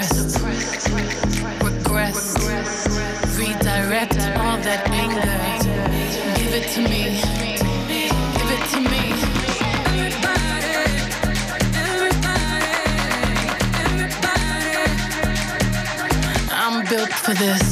suppress, regress, redirect all that anger. Give it to me, give it to me. I'm built for this.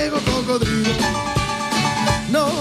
cocodrilo. No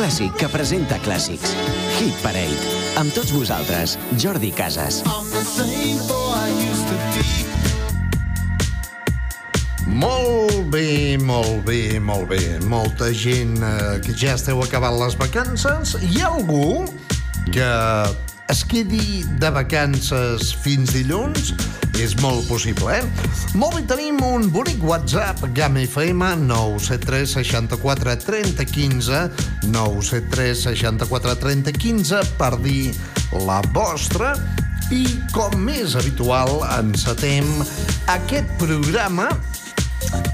Clàssic que presenta clàssics. Hit Parade. Amb tots vosaltres, Jordi Casas. Molt bé, molt bé, molt bé. Molta gent eh, que ja esteu acabant les vacances. Hi ha algú que es quedi de vacances fins dilluns? És molt possible, eh? Molt bé, tenim un bonic WhatsApp, GAM FM 973 64 30 15 973 64 30 15 per dir la vostra i, com més habitual, encetem aquest programa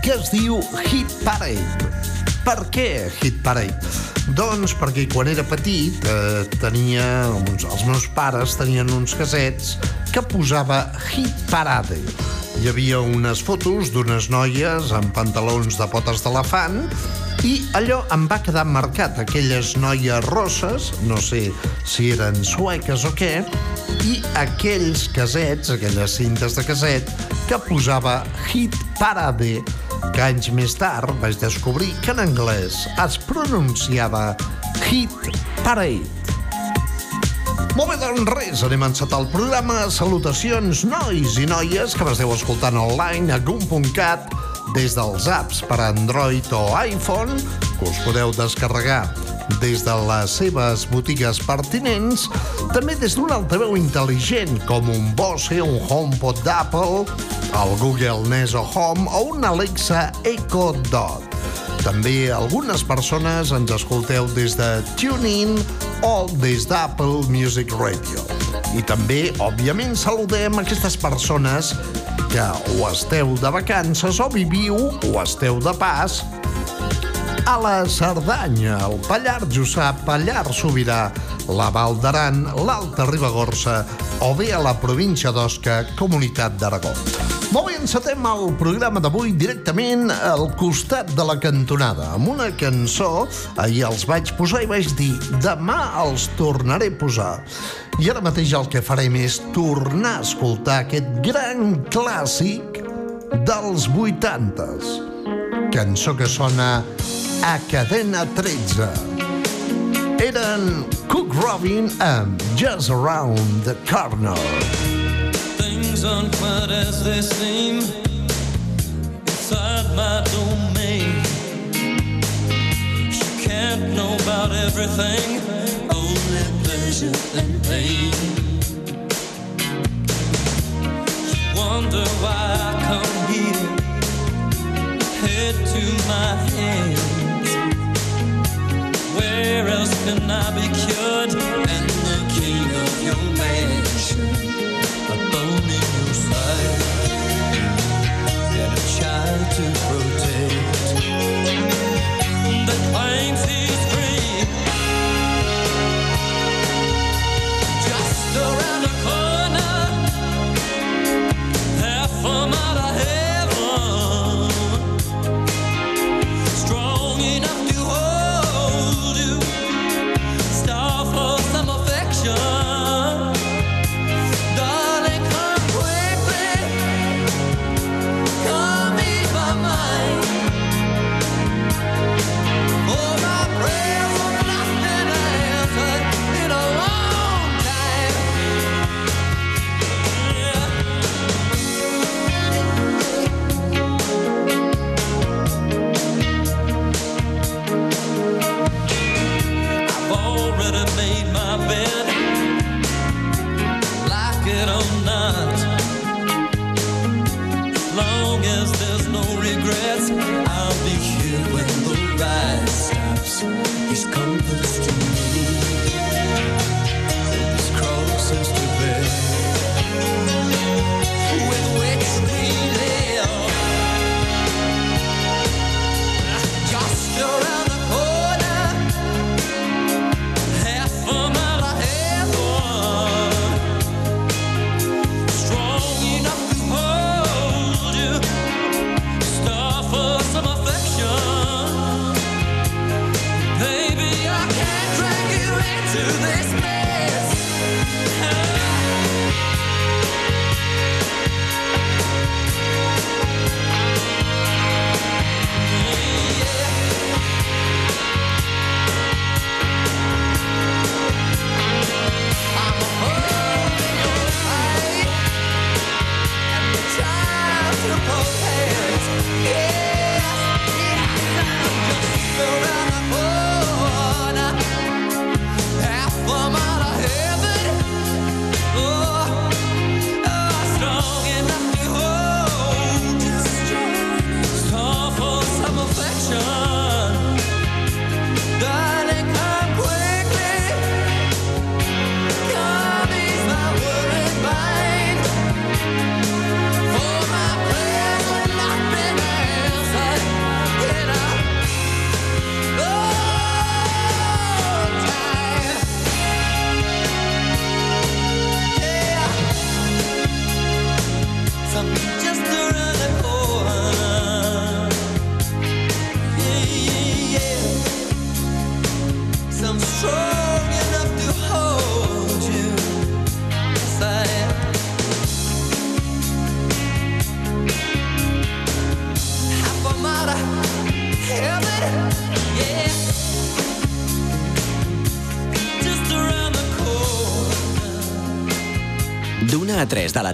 que es diu Hit Parade. Per què Hit Parade? Doncs perquè quan era petit eh, tenia, uns, els meus pares tenien uns casets que posava Hit Parade. Hi havia unes fotos d'unes noies amb pantalons de potes d'elefant i allò em va quedar marcat, aquelles noies rosses, no sé si eren sueques o què, i aquells casets, aquelles cintes de caset, que posava Hit Parade, que anys més tard vaig descobrir que en anglès es pronunciava Hit Parade. Molt bé, doncs res, anem a encetar el programa. Salutacions, nois i noies, que m'esteu escoltant online a gum.cat des dels apps per Android o iPhone, que us podeu descarregar des de les seves botigues pertinents, també des d'un altaveu intel·ligent com un Bose, un HomePod d'Apple, el Google Nest Home o un Alexa Echo Dot. També algunes persones ens escolteu des de TuneIn o des d'Apple Music Radio. I també, òbviament, saludem aquestes persones que o esteu de vacances o viviu o esteu de pas a la Cerdanya, el Pallars Jussà, Pallars Sobirà, la Val d'Aran, l'Alta Ribagorça o bé a la província d'Osca, Comunitat d'Aragó. Molt bé, encetem el programa d'avui directament al costat de la cantonada, amb una cançó, ahir els vaig posar i vaig dir demà els tornaré a posar. I ara mateix el que farem és tornar a escoltar aquest gran clàssic dels 80s. Cançó que sona a Cadena 13. Eren Cook Robin and Just Around the Corner. Things aren't quite as they seem. Inside my domain. She can't know about everything. Only pleasure and pain. Wonder why I come here. Head to my head where else can I be cured? And the king of your mansion, a bone in your side, and a child to protect. The finds he's free, just around the corner.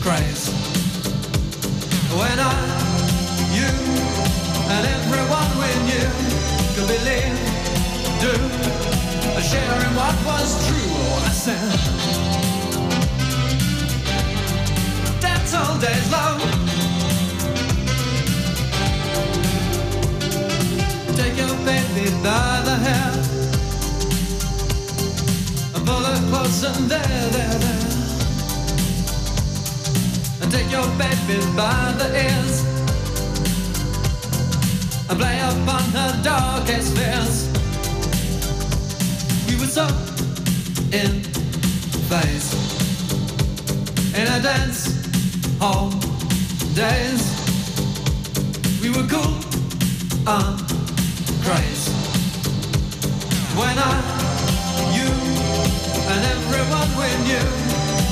craze. When I, you, and everyone we knew could believe, do, sharing what was true, I said. That's all day's love. Take your baby by the hair. And pull her close and there, there, there take your baby by the ears and play upon her darkest fears. We were so in phase in a dance hall days. We were cool and crazy when I, you, and everyone we knew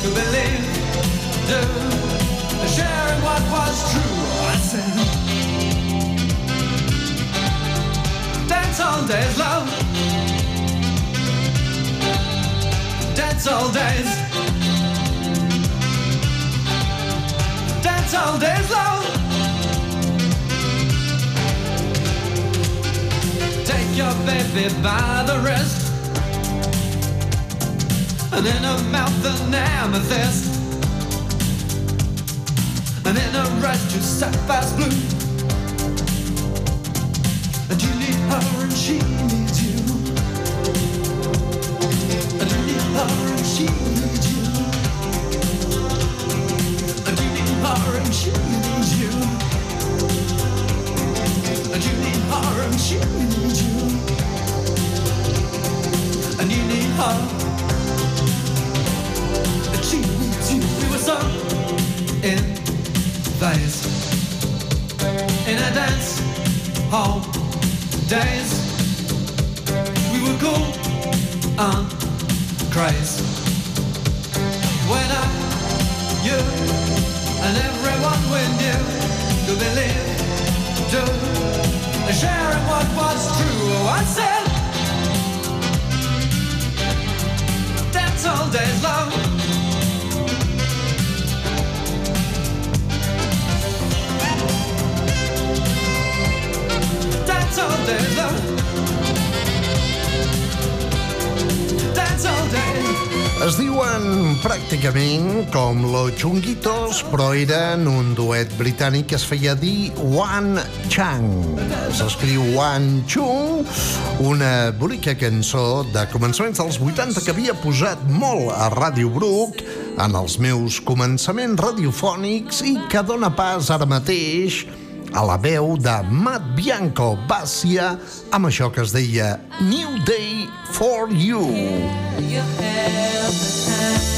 could believe, do sharing what was true. I said, dance all days, love. Dance all days. Dance all days, love. Take your baby by the wrist And in her mouth an amethyst And in her eyes two sapphires blue. And you need her and she needs you. And you need her and she needs you. And you need her and she needs you. And you need her and she needs you. And you need her hall days. We were cool and crazy When I, you and everyone we knew To believe, do Sharing what was true. Oh, I said Dance all days long Dance all days Es diuen pràcticament com Los Chunguitos, però eren un duet britànic que es feia dir Wan Chang. S'escriu Wan Chung, una bonica cançó de començaments dels 80 que havia posat molt a Ràdio Bruc en els meus començaments radiofònics i que dona pas ara mateix a la veu de Matt Bianco Bàcia amb això que es deia New Day for You. I'm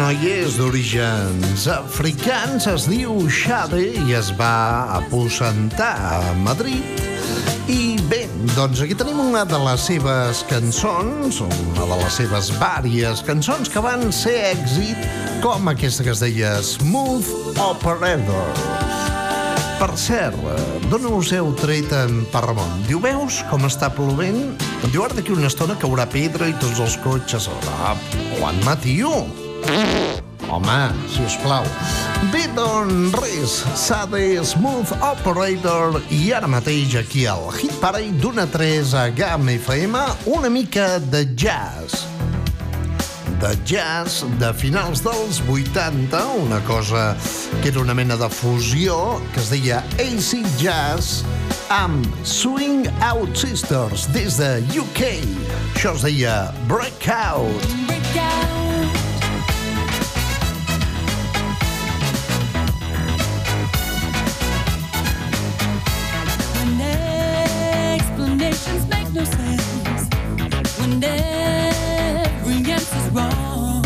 Noia és d'orígens africans, es diu Xade i es va aposentar a Madrid. I bé, doncs aquí tenim una de les seves cançons, una de les seves vàries cançons que van ser èxit, com aquesta que es deia Smooth Operator. Per cert, d'on us heu tret en Parramon? Diu, veus com està plovent? Diu, ara d'aquí una estona caurà pedra i tots els cotxes... Ah, aguant-me, tio! Home, si us plau. Bé, doncs res, s'ha de Smooth Operator i ara mateix aquí al Hit Parade d'una 3 a GAM FM una mica de jazz. De jazz de finals dels 80, una cosa que era una mena de fusió que es deia AC Jazz amb Swing Out Sisters des de UK. Això es deia Breakout. When no sense, when every answer's wrong,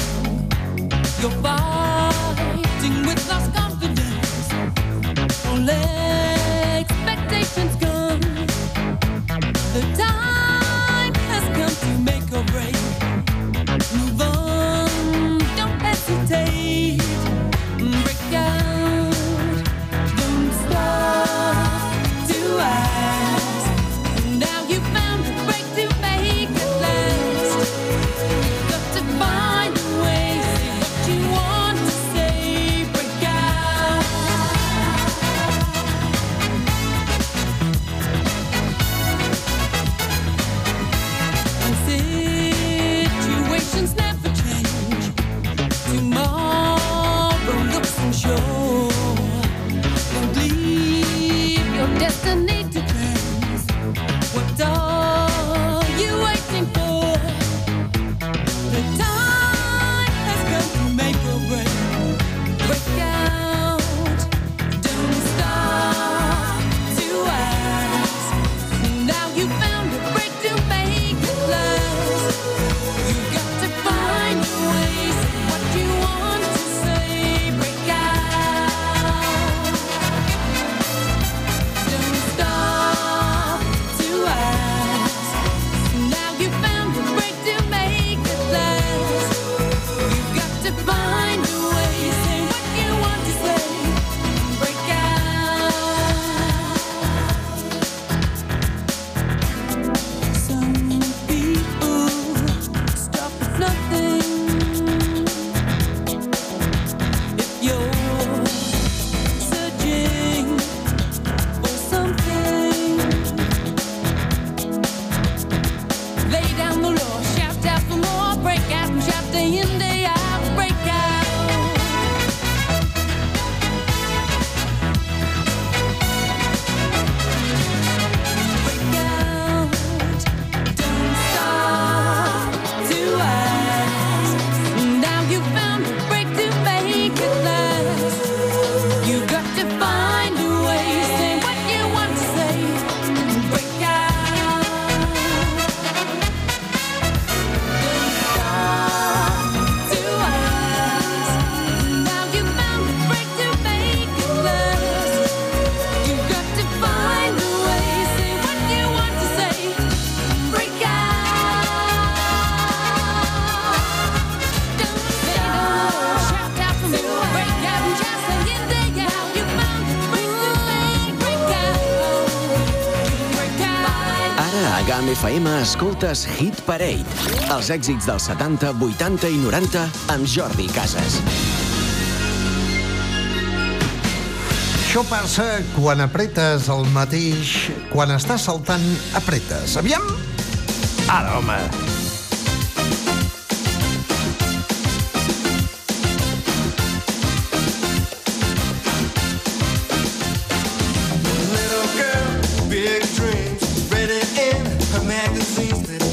FM escoltes Hit Parade. Els èxits dels 70, 80 i 90 amb Jordi Casas. Això passa quan apretes el mateix... Quan estàs saltant, apretes. Aviam? Ara, home. Magazines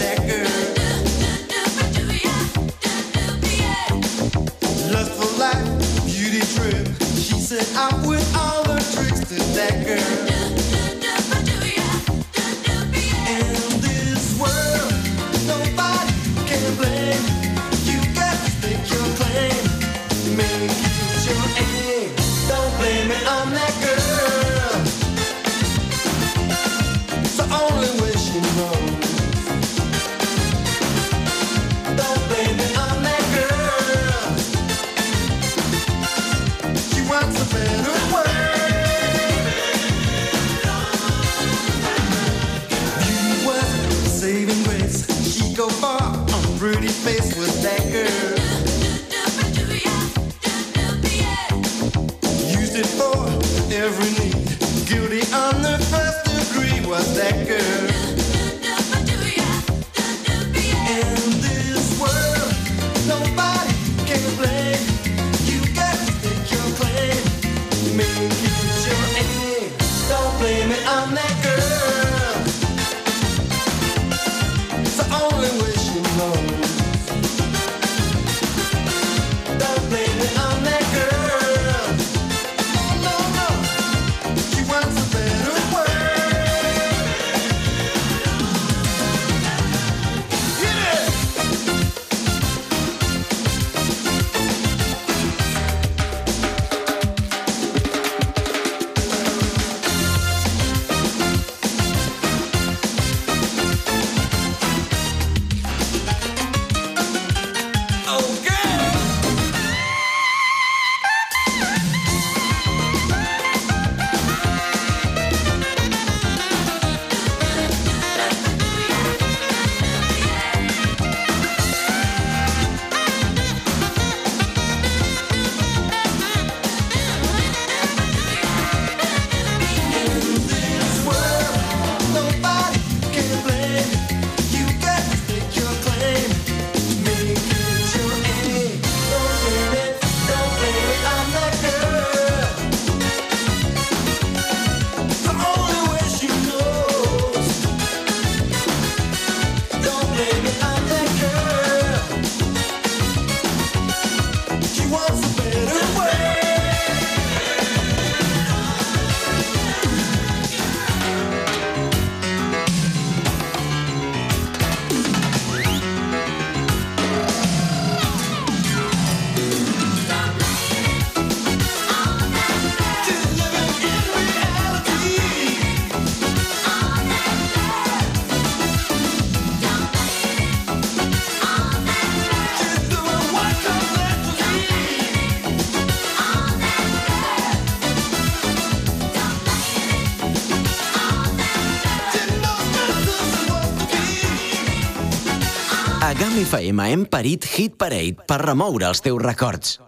FM hem parit Hit Parade per remoure els records.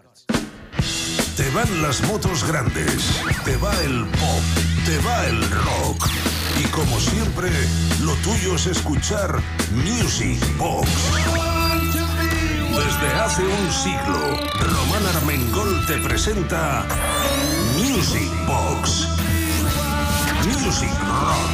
Te van las motos grandes, te va el pop, te va el rock. Y como siempre, lo tuyo es escuchar Music Box. Desde hace un siglo, Román Armengol te presenta Music Box. Music Rocks.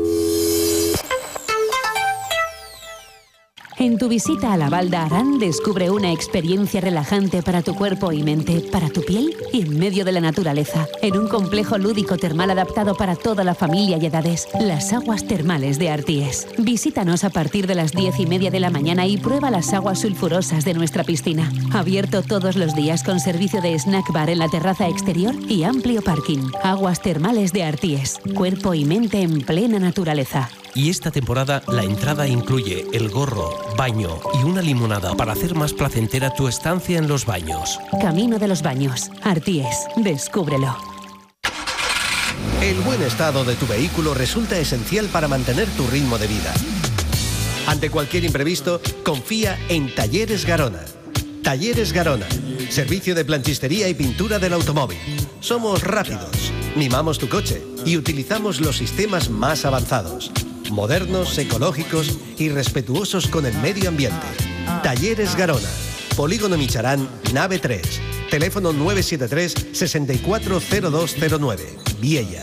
En tu visita a la Balda Arán descubre una experiencia relajante para tu cuerpo y mente, para tu piel y en medio de la naturaleza, en un complejo lúdico termal adaptado para toda la familia y edades, las aguas termales de Arties. Visítanos a partir de las diez y media de la mañana y prueba las aguas sulfurosas de nuestra piscina. Abierto todos los días con servicio de snack bar en la terraza exterior y amplio parking. Aguas termales de Arties. Cuerpo y mente en plena naturaleza. Y esta temporada la entrada incluye el gorro, baño y una limonada para hacer más placentera tu estancia en los baños. Camino de los Baños. Arties. Descúbrelo. El buen estado de tu vehículo resulta esencial para mantener tu ritmo de vida. Ante cualquier imprevisto, confía en Talleres Garona. Talleres Garona. Servicio de planchistería y pintura del automóvil. Somos rápidos, mimamos tu coche y utilizamos los sistemas más avanzados. Modernos, ecológicos y respetuosos con el medio ambiente. Talleres Garona. Polígono Micharán, nave 3. Teléfono 973 640209. Viella.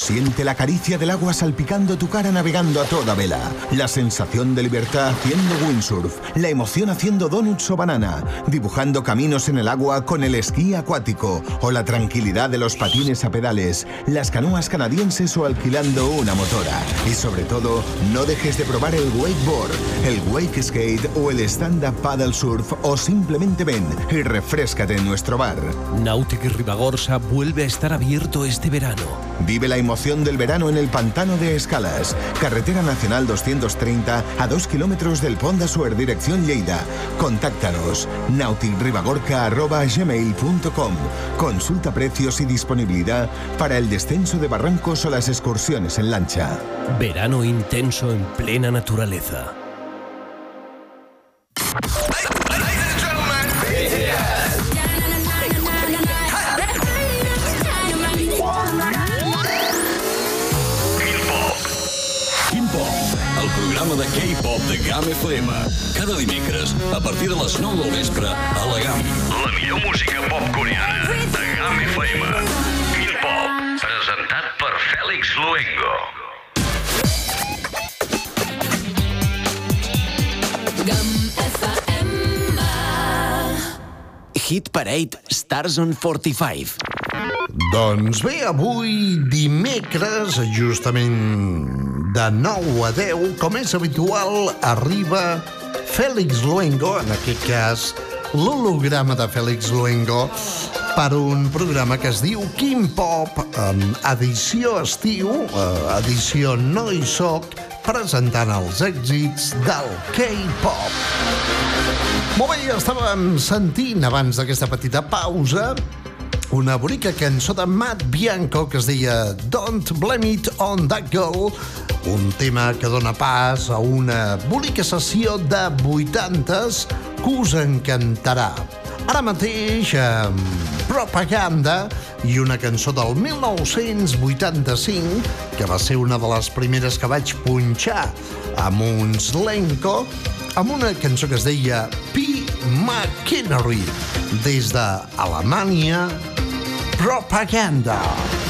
Siente la caricia del agua salpicando tu cara navegando a toda vela. La sensación de libertad haciendo windsurf. La emoción haciendo donuts o banana. Dibujando caminos en el agua con el esquí acuático. O la tranquilidad de los patines a pedales. Las canoas canadienses o alquilando una motora. Y sobre todo, no dejes de probar el wakeboard, el wake skate o el stand-up paddle surf o simplemente ven y refrescate en nuestro bar. Nautic Ribagorza vuelve a estar abierto este verano. Vive la emoción del verano en el Pantano de Escalas. Carretera Nacional 230 a 2 kilómetros del Pont de Suer, dirección Lleida. Contáctanos nautilribagorca.gmail.com Consulta precios y disponibilidad para el descenso de barrancos o las excursiones en lancha. Verano intenso en plena naturaleza. De K-pop de GAM FM. Cada dimecres, a partir de les 9 del vespre, a la GAM. La millor música pop coreana de GAM FM. Quin Pop, presentat per Fèlix Luengo. Hit Parade Stars on 45. Doncs bé, avui dimecres, justament de 9 a 10, com és habitual, arriba Fèlix Luengo, en aquest cas l'holograma de Fèlix Luengo, per un programa que es diu Quim Pop, edició estiu, eh, edició no hi soc, presentant els èxits del K-pop. Molt bé, estàvem sentint abans d'aquesta petita pausa una bonica cançó de Matt Bianco que es deia Don't Blame It on That Girl, un tema que dona pas a una bonica sessió de 80s que us encantarà. Ara mateix, amb Propaganda i una cançó del 1985, que va ser una de les primeres que vaig punxar amb uns Lenko, amb una cançó que es deia P. McKinnery, des d'Alemanya, Propaganda.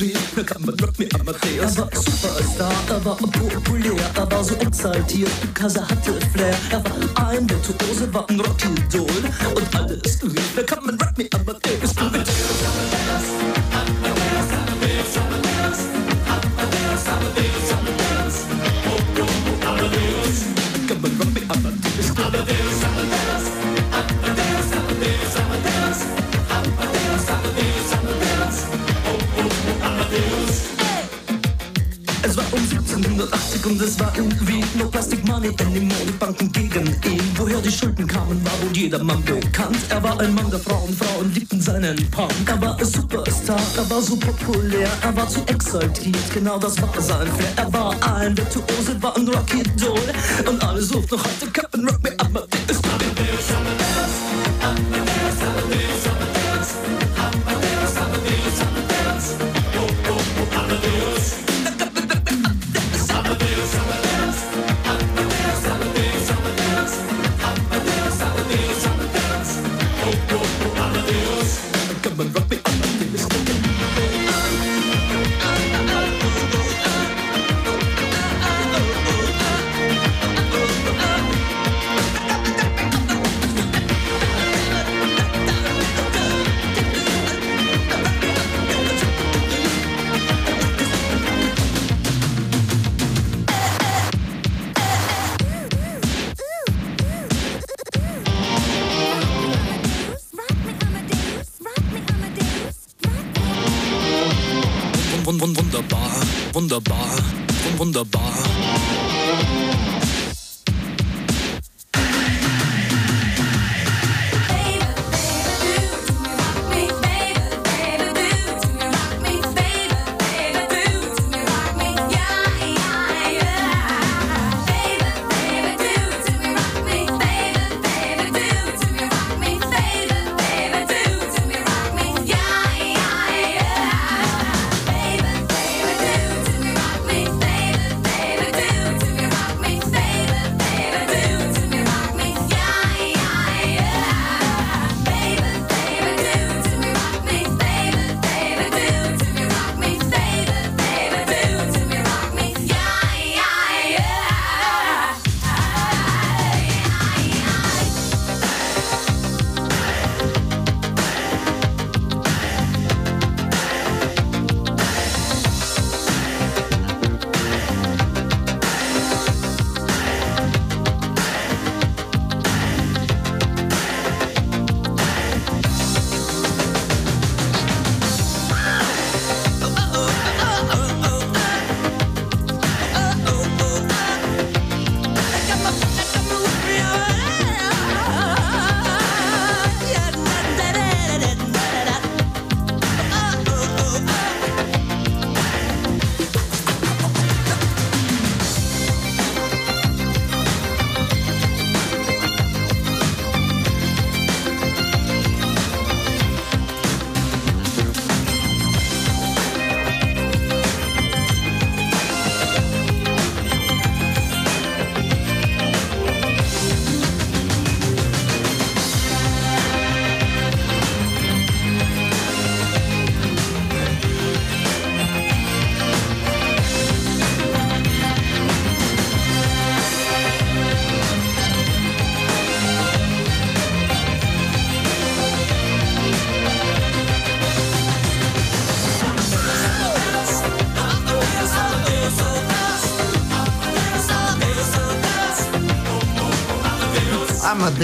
Rief, na kann man Rock me Amadeus. Er war er populär, er war so er hatte Flair. Er war ein war ein. Und alles rief, na kann man Rock me. Amadeus, Amadeus, Amadeus, Amadeus, und es war irgendwie no Plastic Money anymore. Die Banken gegen ihn. Woher die Schulden kamen, war wohl jedermann bekannt. Er war ein Mann der Frauen, Frauen liebten seinen Punk. Er war ein Superstar, er war so populär, er war zu exaltiert, genau das war sein Flair. Er war ein Virtuose, war ein Rocky Doll und alle suchten noch heute Captain Rock me Amadeus. Amadeus, Amadeus, Amadeus,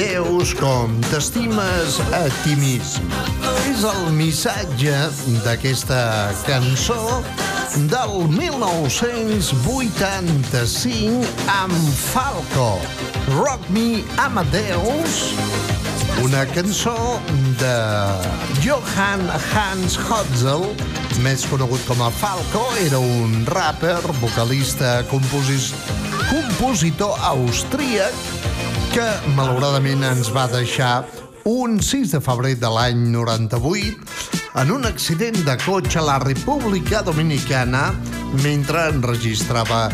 Amadeus com t'estimes a ti mism. És el missatge d'aquesta cançó del 1985 amb Falco. Rock Me Amadeus, una cançó de Johann Hans Hotzel, més conegut com a Falco, era un rapper, vocalista, composis, compositor austríac que malauradament ens va deixar un 6 de febrer de l'any 98 en un accident de cotxe a la República Dominicana mentre enregistrava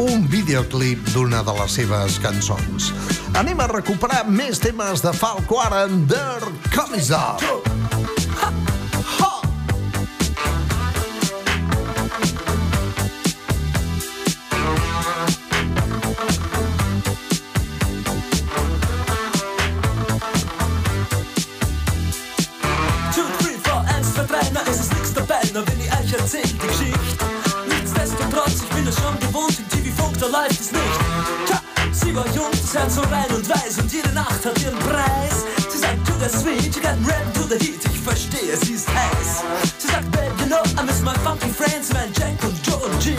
un videoclip d'una de les seves cançons. Anem a recuperar més temes de Falco ara en Der Commissar. Two, läuft es nicht. Tja, sie war jung, das Herz so rein und weiß und jede Nacht hat ihren Preis. Sie sagt, to the sweet, you got rap to the heat, ich verstehe, sie ist heiß. Sie sagt, babe, you know, I miss my fucking friends, mein Jack und Joe und Jill.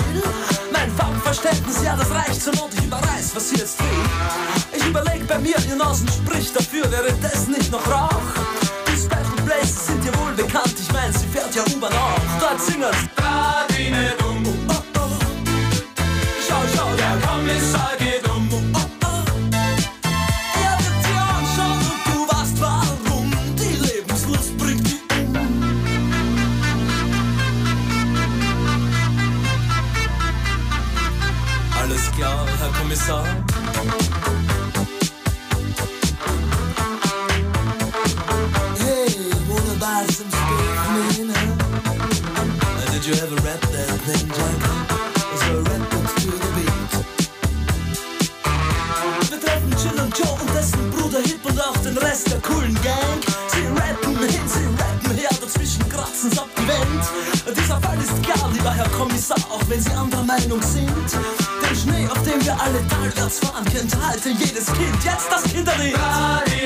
Mein Funkverständnis, ja, das reicht zur Not, ich überreiß, was sie jetzt will. Ich überleg bei mir, ihr Nasen spricht dafür, wäre das nicht noch Rauch? Die Special Places sind ihr wohl bekannt, ich mein, sie fährt ja U-Bahn auch, dort singen's. Radine. Platz vor am Kind, halte jedes Kind jetzt das Kinderlied.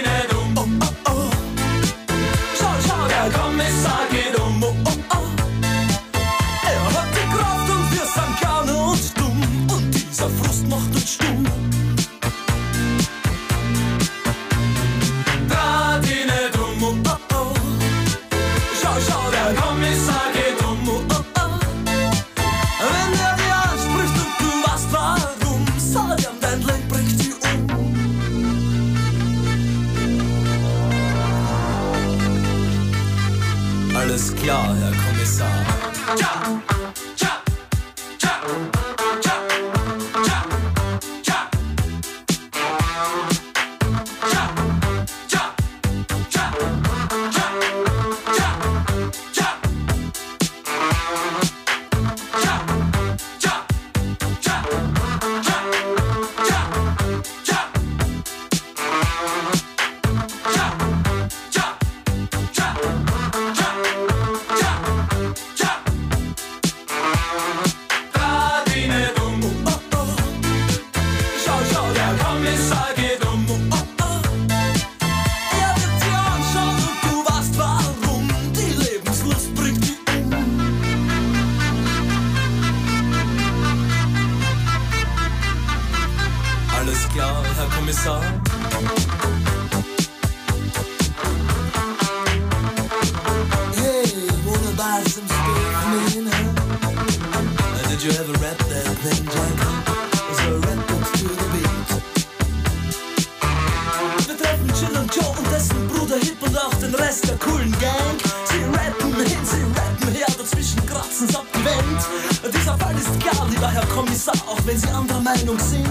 ist gar, lieber Herr Kommissar, auch wenn Sie anderer Meinung sind.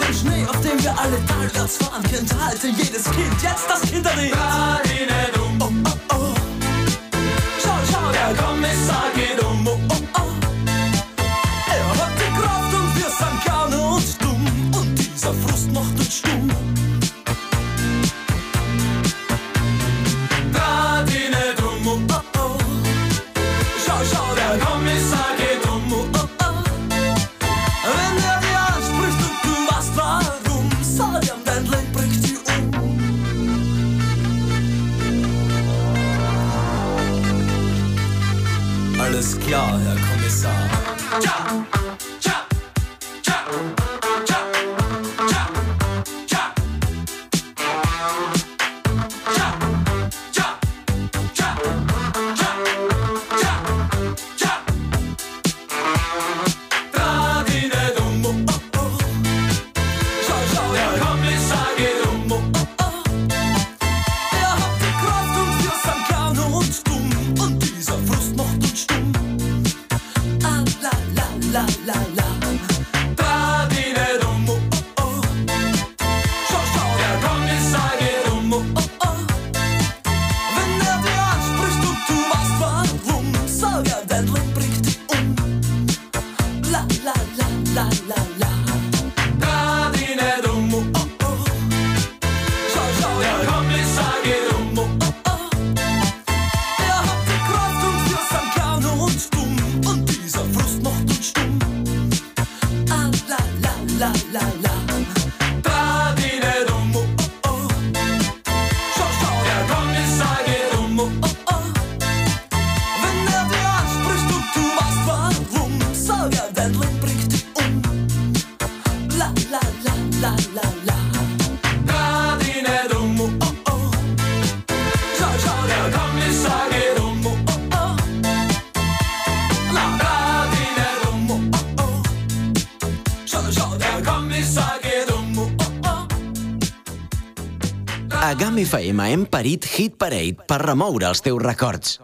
Den Schnee, auf dem wir alle talwärts fahren, kennt halte jedes Kind, jetzt das Kinderlied. Dreh ihn um. Oh, oh, oh. Schau, schau, der Kommissar geht um. Oh, programa hem parit Hit Parade per remoure els teus records.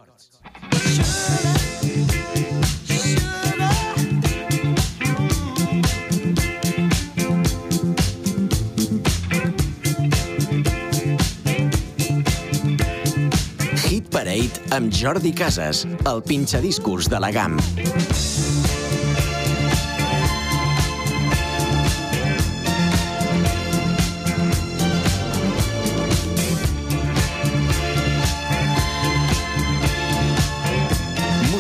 Hit Parade amb Jordi Casas, el pinxadiscurs de la GAM.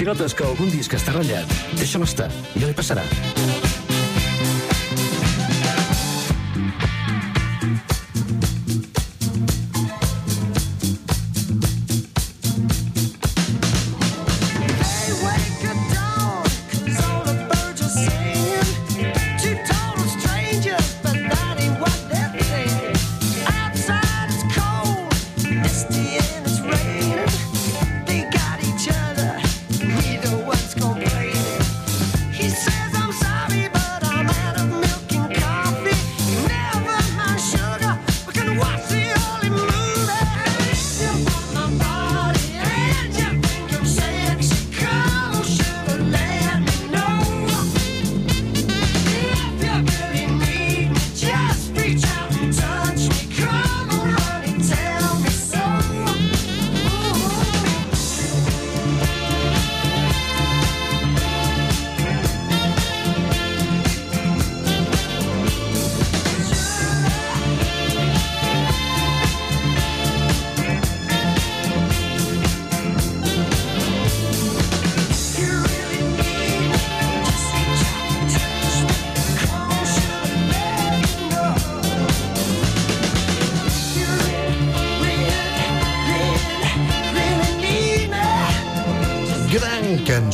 Si notes que algun disc està ratllat, deixa'l estar, ja li passarà.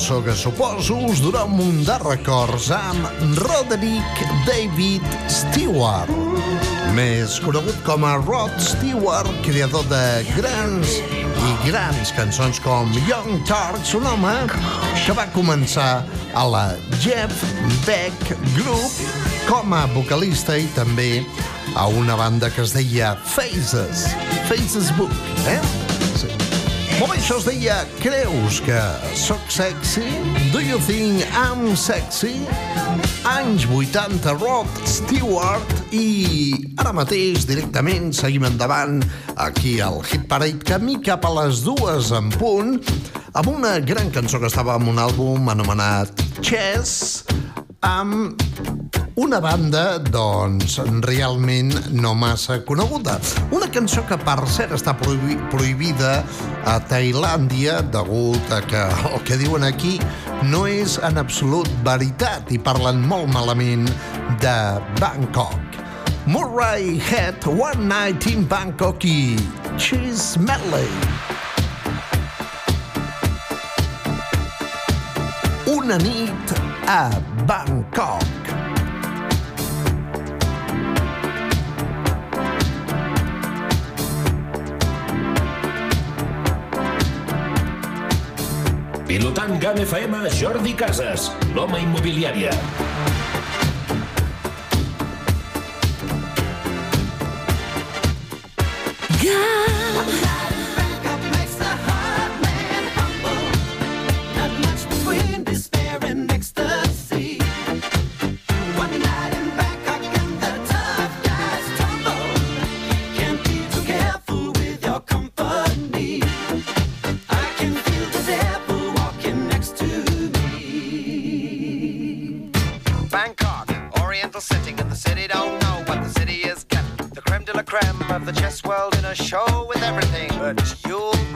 cançó que suposo us durà un munt de records amb Roderick David Stewart. Més conegut com a Rod Stewart, creador de grans i grans cançons com Young Turks, un home que va començar a la Jeff Beck Group com a vocalista i també a una banda que es deia Faces, Faces Book, eh? Molt bé, això es deia Creus que sóc sexy? Do you think I'm sexy? Anys 80, Rod Stewart i ara mateix directament seguim endavant aquí al Hit Parade camí cap a les dues en punt amb una gran cançó que estava en un àlbum anomenat Chess amb una banda, doncs, realment no massa coneguda. Una cançó que, per cert, està prohibi prohibida a Tailàndia degut a que el que diuen aquí no és en absolut veritat i parlen molt malament de Bangkok. Murray Head, One Night in Bangkok i Cheese Medley. Una nit a Bangkok. Pilotant GAM FM, Jordi Casas, l'home immobiliària. Bangkok,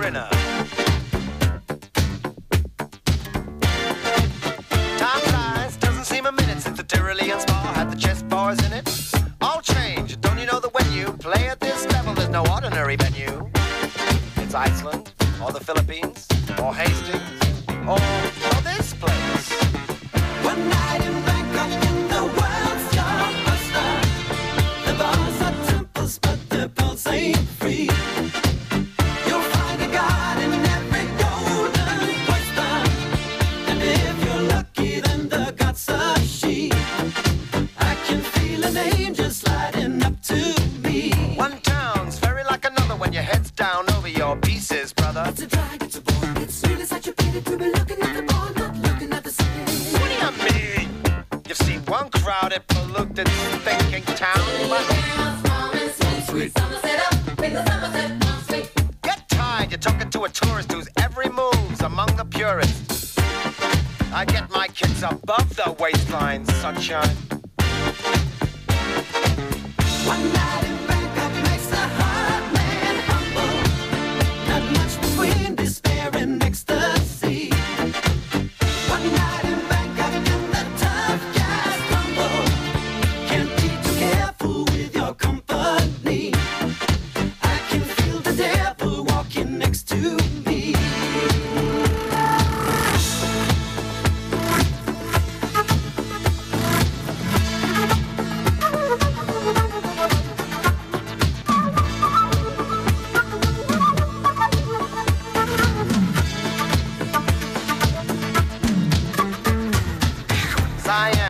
Brenner.